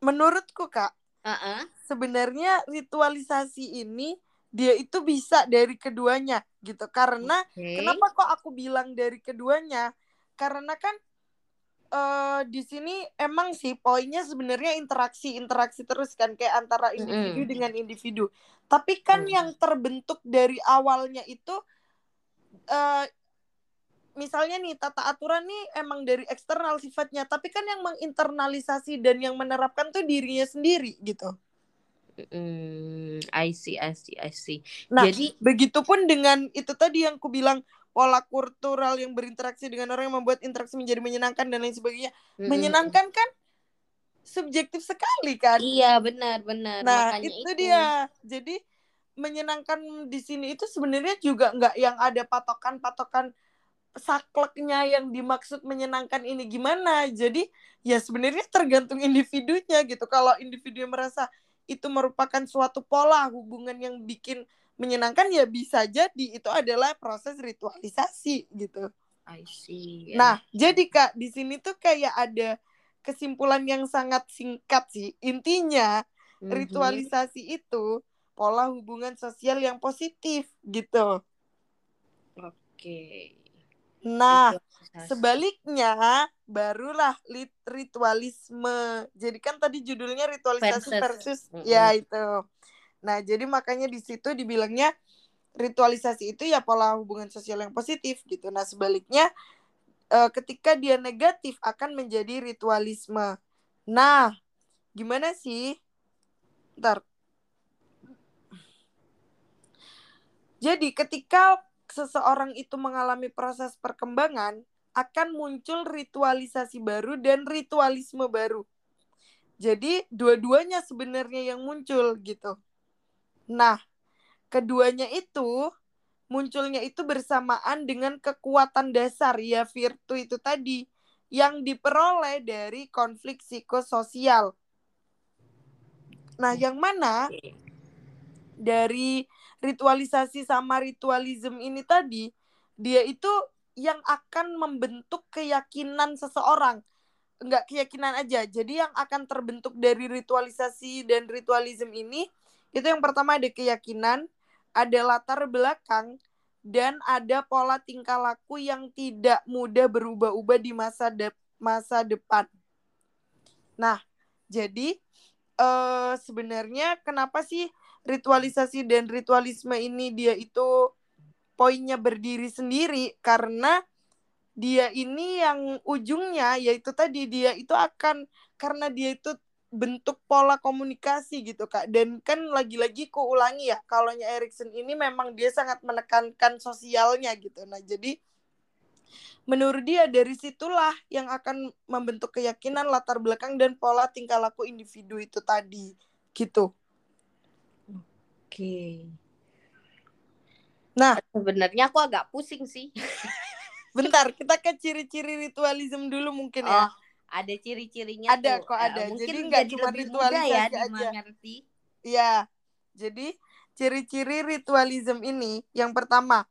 menurutku Kak, Heeh. sebenarnya ritualisasi ini dia itu bisa dari keduanya gitu. Karena Oke. kenapa kok aku bilang dari keduanya? Karena kan eh di sini emang sih poinnya sebenarnya interaksi interaksi terus kan kayak antara individu Mm-mm. dengan individu. Tapi kan Mm. yang terbentuk dari awalnya itu eh misalnya nih tata aturan nih emang dari eksternal sifatnya, tapi kan yang menginternalisasi dan yang menerapkan tuh dirinya sendiri gitu. Mm, I see, I see, I see. Nah, Jadi begitupun dengan itu tadi yang ku bilang pola kultural yang berinteraksi dengan orang yang membuat interaksi menjadi menyenangkan dan lain sebagainya. mm-mm. Menyenangkan kan subjektif sekali kan. Iya benar benar. Nah, Makanya itu dia. Jadi menyenangkan di sini itu sebenarnya juga nggak yang ada patokan-patokan sakleknya yang dimaksud menyenangkan ini gimana. Jadi ya sebenarnya tergantung individunya gitu. Kalau individu yang merasa itu merupakan suatu pola hubungan yang bikin menyenangkan ya bisa jadi itu adalah proses ritualisasi gitu. I see. Nah, jadi Kak, di sini tuh kayak ada kesimpulan yang sangat singkat sih. Intinya Mhm. ritualisasi itu pola hubungan sosial yang positif gitu. Oke. Nah, sebaliknya barulah ritualisme. Jadi kan tadi judulnya ritualisasi Versus. versus, Mm-mm. ya itu. Nah, jadi makanya di situ dibilangnya ritualisasi itu ya pola hubungan sosial yang positif gitu. Nah, sebaliknya eh, ketika dia negatif akan menjadi ritualisme. Nah, gimana sih? Ntar. Jadi ketika seseorang itu mengalami proses perkembangan, akan muncul ritualisasi baru dan ritualisme baru. Jadi dua-duanya sebenarnya yang muncul gitu. Nah, keduanya itu munculnya itu bersamaan dengan kekuatan dasar ya virtu itu tadi yang diperoleh dari konflik psikososial. Nah, yang mana dari ritualisasi sama ritualism ini tadi, dia itu yang akan membentuk keyakinan seseorang. Enggak keyakinan aja. Jadi yang akan terbentuk dari ritualisasi dan ritualism ini, itu yang pertama ada keyakinan, ada latar belakang, dan ada pola tingkah laku yang tidak mudah berubah-ubah di masa de masa depan. Nah, jadi eh sebenarnya kenapa sih ritualisasi dan ritualisme ini dia itu poinnya berdiri sendiri karena dia ini yang ujungnya yaitu tadi dia itu akan karena dia itu bentuk pola komunikasi gitu kak. Dan kan lagi-lagi ku ulangi ya kalau Erikson ini memang dia sangat menekankan sosialnya gitu. Nah jadi menurut dia dari situlah yang akan membentuk keyakinan latar belakang dan pola tingkah laku individu itu tadi gitu Oke. nah Sebenarnya aku agak pusing sih. bentar kita ke ciri-ciri ritualism dulu mungkin ya Oh, ada ciri-cirinya Ada tuh. kok, Eh, ada. mungkin Jadi nggak cuma mudah ya aja. dimengerti. Iya. Jadi ciri-ciri ritualism ini yang pertama,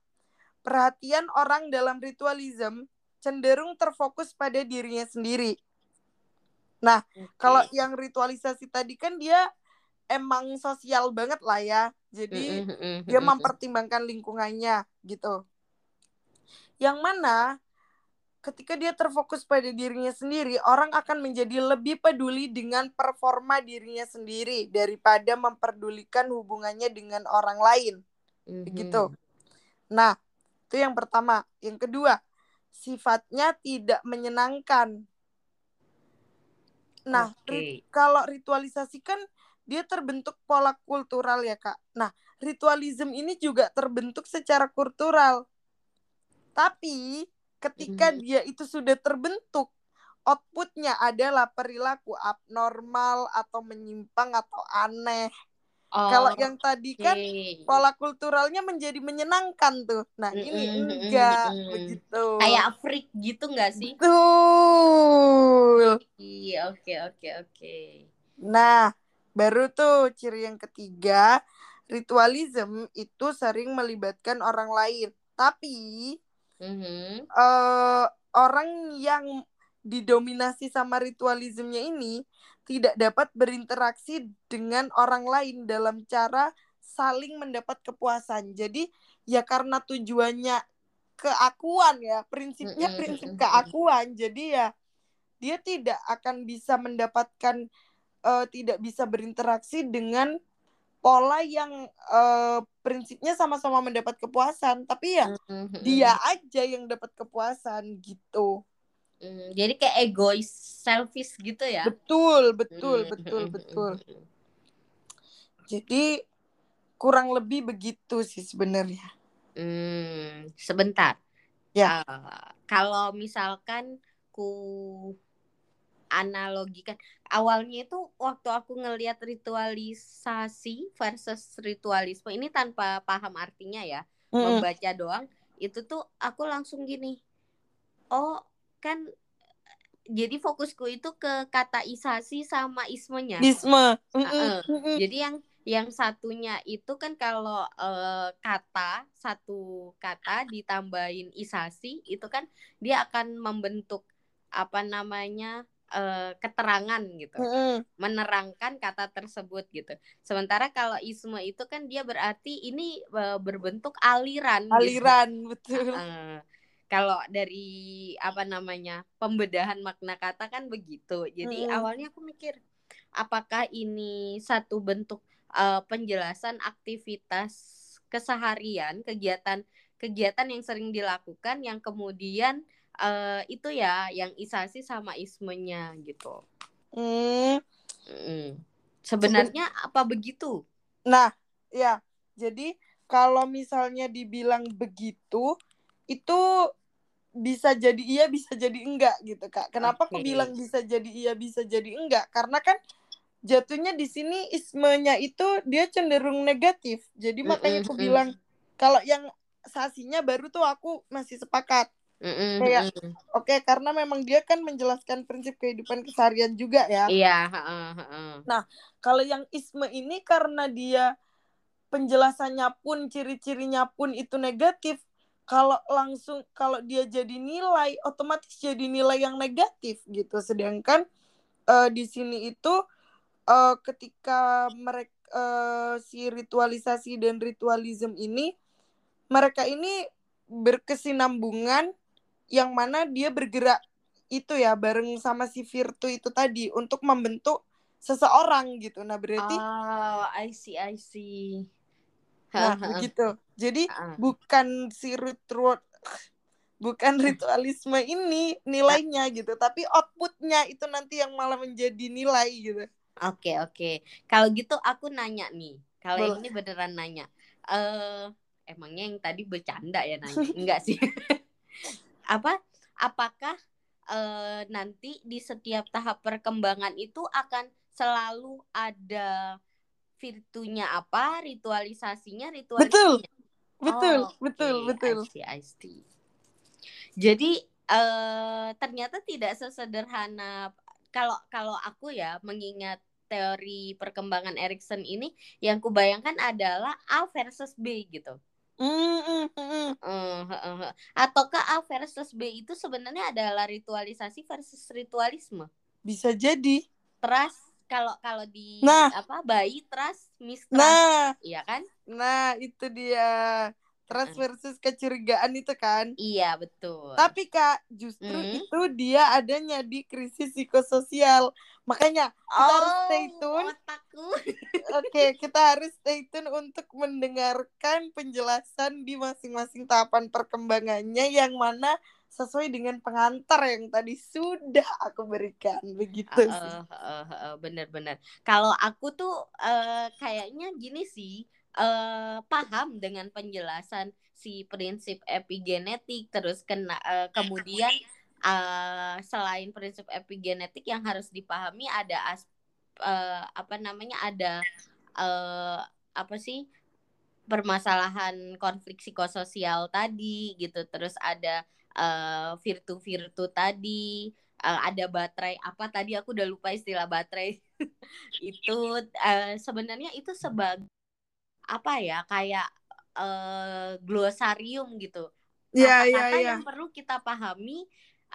perhatian orang dalam ritualism cenderung terfokus pada dirinya sendiri. Nah, kalau Oke. yang ritualisasi tadi kan dia emang sosial banget lah ya. Jadi dia mempertimbangkan lingkungannya gitu. Yang mana ketika dia terfokus pada dirinya sendiri, orang akan menjadi lebih peduli dengan performa dirinya sendiri daripada memperdulikan hubungannya dengan orang lain. Mhm. Begitu. Nah, itu yang pertama. Yang kedua, sifatnya tidak menyenangkan. Nah, Oke. ri- kalau ritualisasi kan dia terbentuk pola kultural ya, Kak. Nah, ritualism ini juga terbentuk secara kultural. Tapi ketika Mhm. dia itu sudah terbentuk, outputnya adalah perilaku abnormal atau menyimpang atau aneh. Kalau yang tadi kan Oke. pola kulturalnya menjadi menyenangkan tuh. Nah, ini Mm-mm, mm-mm, enggak mm-mm. begitu. kayak freak gitu nggak sih? Betul. Iya, oke oke oke. Nah, baru tuh ciri yang ketiga, ritualism itu sering melibatkan orang lain. Tapi Mhm. eh, orang yang didominasi sama ritualismnya ini tidak dapat berinteraksi dengan orang lain dalam cara saling mendapat kepuasan. Jadi ya karena tujuannya keakuan ya, prinsipnya Mm-mm, prinsip mm-mm. keakuan. Jadi ya dia tidak akan bisa mendapatkan eh, tidak bisa berinteraksi dengan pola yang eh, prinsipnya sama-sama mendapat kepuasan, tapi ya Mhm. dia aja yang dapat kepuasan gitu. Mm, jadi kayak egois, selfish gitu ya? Betul, betul, Mm, betul, mm, betul. mm, mm. Jadi kurang lebih begitu sih sebenarnya. Hmm, sebentar. Ya. Eh, kalau misalkan ku analogikan awalnya itu waktu aku ngelihat ritualisasi versus ritualisme ini tanpa paham artinya ya Mm-mm. membaca doang itu tuh aku langsung gini oh kan jadi fokusku itu ke kata isasi sama ismenya Isme. Mm-mm, Heeh. mm-mm. jadi yang yang satunya itu kan kalau eh, kata satu kata ditambahin isasi itu kan dia akan membentuk apa namanya eh, keterangan gitu Mm-mm. menerangkan kata tersebut gitu sementara kalau isme itu kan dia berarti ini eh, berbentuk aliran gitu. Aliran, betul. Eh, kalau dari apa namanya pembedahan makna kata kan begitu. Jadi Mm-mm. awalnya aku mikir apakah ini satu bentuk eh, penjelasan aktivitas keseharian, kegiatan kegiatan yang sering dilakukan yang kemudian eh, itu ya yang isasi sama ismenya gitu. Mm. Mm. Sebenarnya apa begitu? Nah, ya. Jadi kalau misalnya dibilang begitu, itu bisa jadi iya, bisa jadi enggak gitu, Kak. Kenapa aku Oke. bilang bisa jadi iya, bisa jadi enggak? Karena kan jatuhnya di sini ismenya itu dia cenderung negatif. Jadi makanya aku bilang kalau yang sasinya baru tuh aku masih sepakat. Mm-mm, Kayak- mm-mm. Oke, karena memang dia kan menjelaskan prinsip kehidupan keseharian juga ya. Iya, heeh, heeh. Kalau yang isme ini karena dia penjelasannya pun ciri-cirinya pun itu negatif, kalau langsung kalau dia jadi nilai otomatis jadi nilai yang negatif gitu. Sedangkan eh, di sini itu eh, ketika mereka si ritualisasi dan ritualism ini mereka ini berkesinambungan yang mana dia bergerak itu ya bareng sama si Virtu itu tadi untuk membentuk seseorang gitu. Nah, berarti Oh, I see, I see. nah begitu. Jadi Heeh. bukan si ritual bukan ritualisme ini nilainya gitu, tapi outputnya itu nanti yang malah menjadi nilai gitu. Oke, oke. Kalau gitu aku nanya nih. Kalau yang ini beneran nanya. Eh, emangnya yang tadi bercanda ya nanya? Enggak sih. Apa? apakah uh, nanti di setiap tahap perkembangan itu akan selalu ada virtunya apa, ritualisasinya, ritualisasinya. Betul. Betul, Oh, betul, oke. betul. I see, I see. Jadi eh ternyata tidak sesederhana kalau kalau aku ya mengingat teori perkembangan Erikson ini yang kubayangkan adalah A versus B gitu. Mm, mm, mm. Eh, he- he. Ataukah A versus B itu sebenarnya adalah ritualisasi versus ritualisme? Bisa jadi. Trust kalau kalau di Nah. apa bayi trust mistrust, Nah, iya kan? nah itu dia. Trust Heeh. versus kecurigaan itu kan. Iya betul. Tapi Kak, justru Hmm. itu dia adanya di krisis psikososial. Makanya kita harus stay tune. Oh, otakku. Oke, kita harus stay tune untuk mendengarkan penjelasan di masing-masing tahapan perkembangannya yang mana sesuai dengan pengantar yang tadi sudah aku berikan. Begitu sih. Heeh, heeh, heeh, bener-bener. Kalau aku tuh eh, kayaknya gini sih, eh, paham dengan penjelasan si prinsip epigenetik, terus kena eh, kemudian eh, selain prinsip epigenetik yang harus dipahami ada as, eh, apa namanya ada eh, apa sih permasalahan konflik psikososial tadi gitu, terus ada eh, virtu-virtu tadi eh, ada baterai apa tadi aku udah lupa istilah baterai. Itu eh, sebenarnya itu sebagai apa ya kayak eh, glosarium gitu. Iya, iya, kata-kata iya. yang perlu kita pahami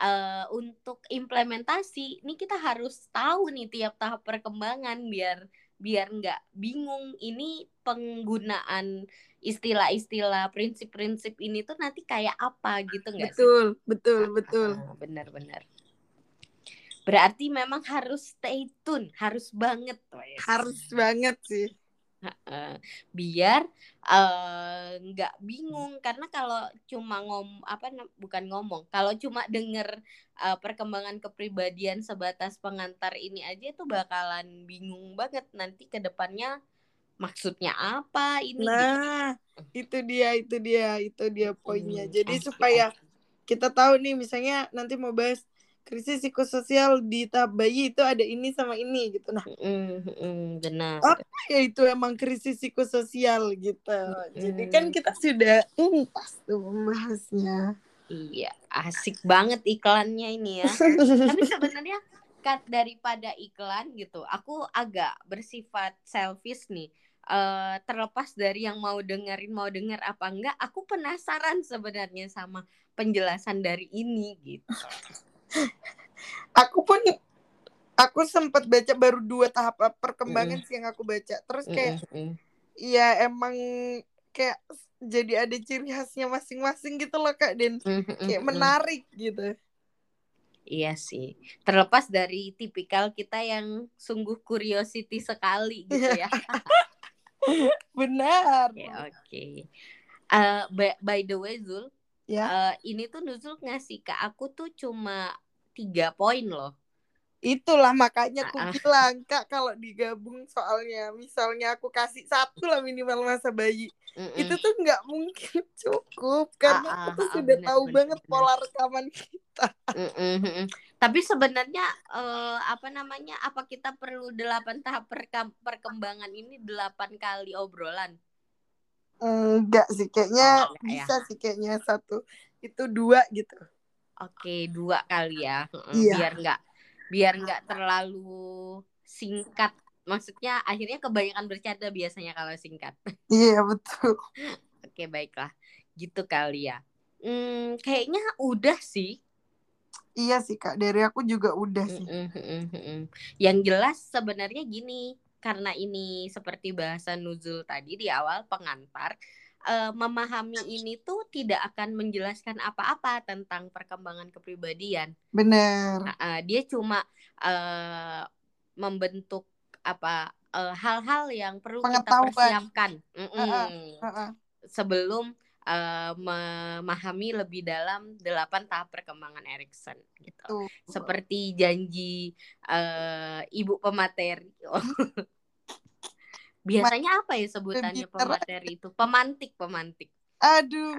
eh, untuk implementasi ini kita harus tahu nih tiap tahap perkembangan biar biar nggak bingung ini penggunaan istilah-istilah prinsip-prinsip ini tuh nanti kayak apa gitu nggak sih Betul, betul, betul. Ah, benar-benar. Berarti memang harus stay tune, harus banget. Harus banget sih. Biar nggak bingung karena kalau cuma ngom apa bukan ngomong, kalau cuma denger eh, perkembangan kepribadian sebatas pengantar ini aja itu bakalan bingung banget nanti ke depannya maksudnya apa ini gitu. Nah, itu dia, itu dia, itu dia poinnya. Hmm, Jadi supaya kita tahu nih, misalnya nanti mau bahas krisis psikososial di tahap bayi itu ada ini sama ini gitu. Nah, Mm, mm, benar. Oh. ya itu emang krisis psikososial gitu. Jadi kan Mm. kita sudah tuntas tuh membahasnya. Iya, asik banget iklannya ini ya. Tapi sebenarnya cut daripada iklan gitu, aku agak bersifat selfish nih. Eh, terlepas dari yang mau dengerin mau denger apa enggak, aku penasaran sebenarnya sama penjelasan dari ini gitu. Aku pun aku sempat baca baru dua tahap perkembangan sih yang aku baca. Terus kayak Mm-mm, mm. ya emang kayak jadi ada ciri khasnya masing-masing gitu loh Kak. Mm-mm, Kayak mm. menarik gitu. Iya sih. Terlepas dari tipikal kita yang sungguh curiosity sekali gitu ya. Benar. Oke, oke. Eh, by, by the way Zul, Ya. eh, ini tuh Nuzul ngasih ke aku tuh cuma tiga poin loh. Itulah makanya aku Ah, ah. bilang Kak kalau digabung soalnya misalnya aku kasih satu lah minimal masa bayi Mm-mm. itu tuh nggak mungkin cukup karena Ah, aku ah, tuh ah, sudah benar, tahu benar, banget benar. pola rekaman kita. Mm-mm, mm-mm. Tapi sebenarnya eh, apa namanya? Apa kita perlu delapan tahap perkembangan ini delapan kali obrolan? Enggak sih kayaknya Oh, ya. bisa sih kayaknya satu itu dua gitu. Oke, dua kali ya. Iya. Biar nggak biar nggak terlalu singkat. Maksudnya akhirnya kebanyakan bercanda biasanya kalau singkat. Iya betul. Oke, baiklah. Gitu kali ya. Hmm, kayaknya udah sih. Iya sih kak dari aku juga udah sih. Yang jelas sebenarnya gini, karena ini seperti bahasa nuzul tadi di awal pengantar, eh, memahami ini tuh tidak akan menjelaskan apa-apa tentang perkembangan kepribadian. Bener. Nah, eh, dia cuma eh, membentuk apa eh, hal-hal yang perlu kita persiapkan Mm-mm. Heeh, heeh. sebelum eh, memahami lebih dalam delapan tahap perkembangan Erikson gitu Tuh. seperti janji eh, ibu pemateri. Biasanya apa ya sebutannya pemateri itu? Pemantik, pemantik. Aduh.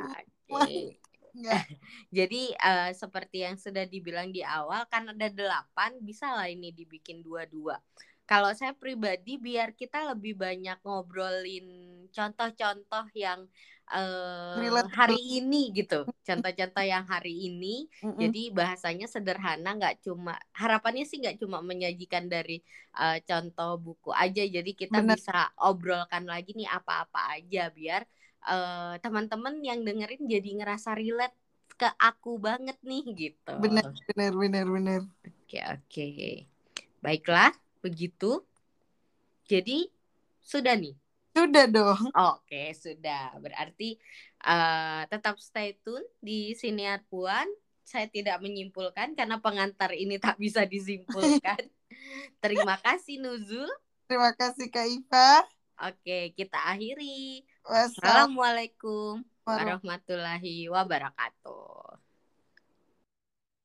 Oke. Jadi uh, seperti yang sudah dibilang di awal kan ada delapan bisa lah ini dibikin dua-dua. Kalau saya pribadi biar kita lebih banyak ngobrolin contoh-contoh yang uh, hari ini gitu contoh-contoh yang hari ini mm -mm. jadi bahasanya sederhana nggak cuma harapannya sih nggak cuma menyajikan dari uh, contoh buku aja jadi kita Bener. bisa obrolkan lagi nih apa-apa aja biar uh, teman-teman yang dengerin jadi ngerasa relate ke aku banget nih gitu. Benar, benar, benar, benar. Oke, oke. Baiklah, begitu. Jadi sudah nih. Sudah dong. Oke, sudah. Berarti uh, tetap stay tune di Siniar Puan. Saya tidak menyimpulkan karena pengantar ini tak bisa disimpulkan. Terima kasih Nuzul. Terima kasih Kak Iva. Oke, kita akhiri. Wassalamualaikum warahmatullahi wabarakatuh.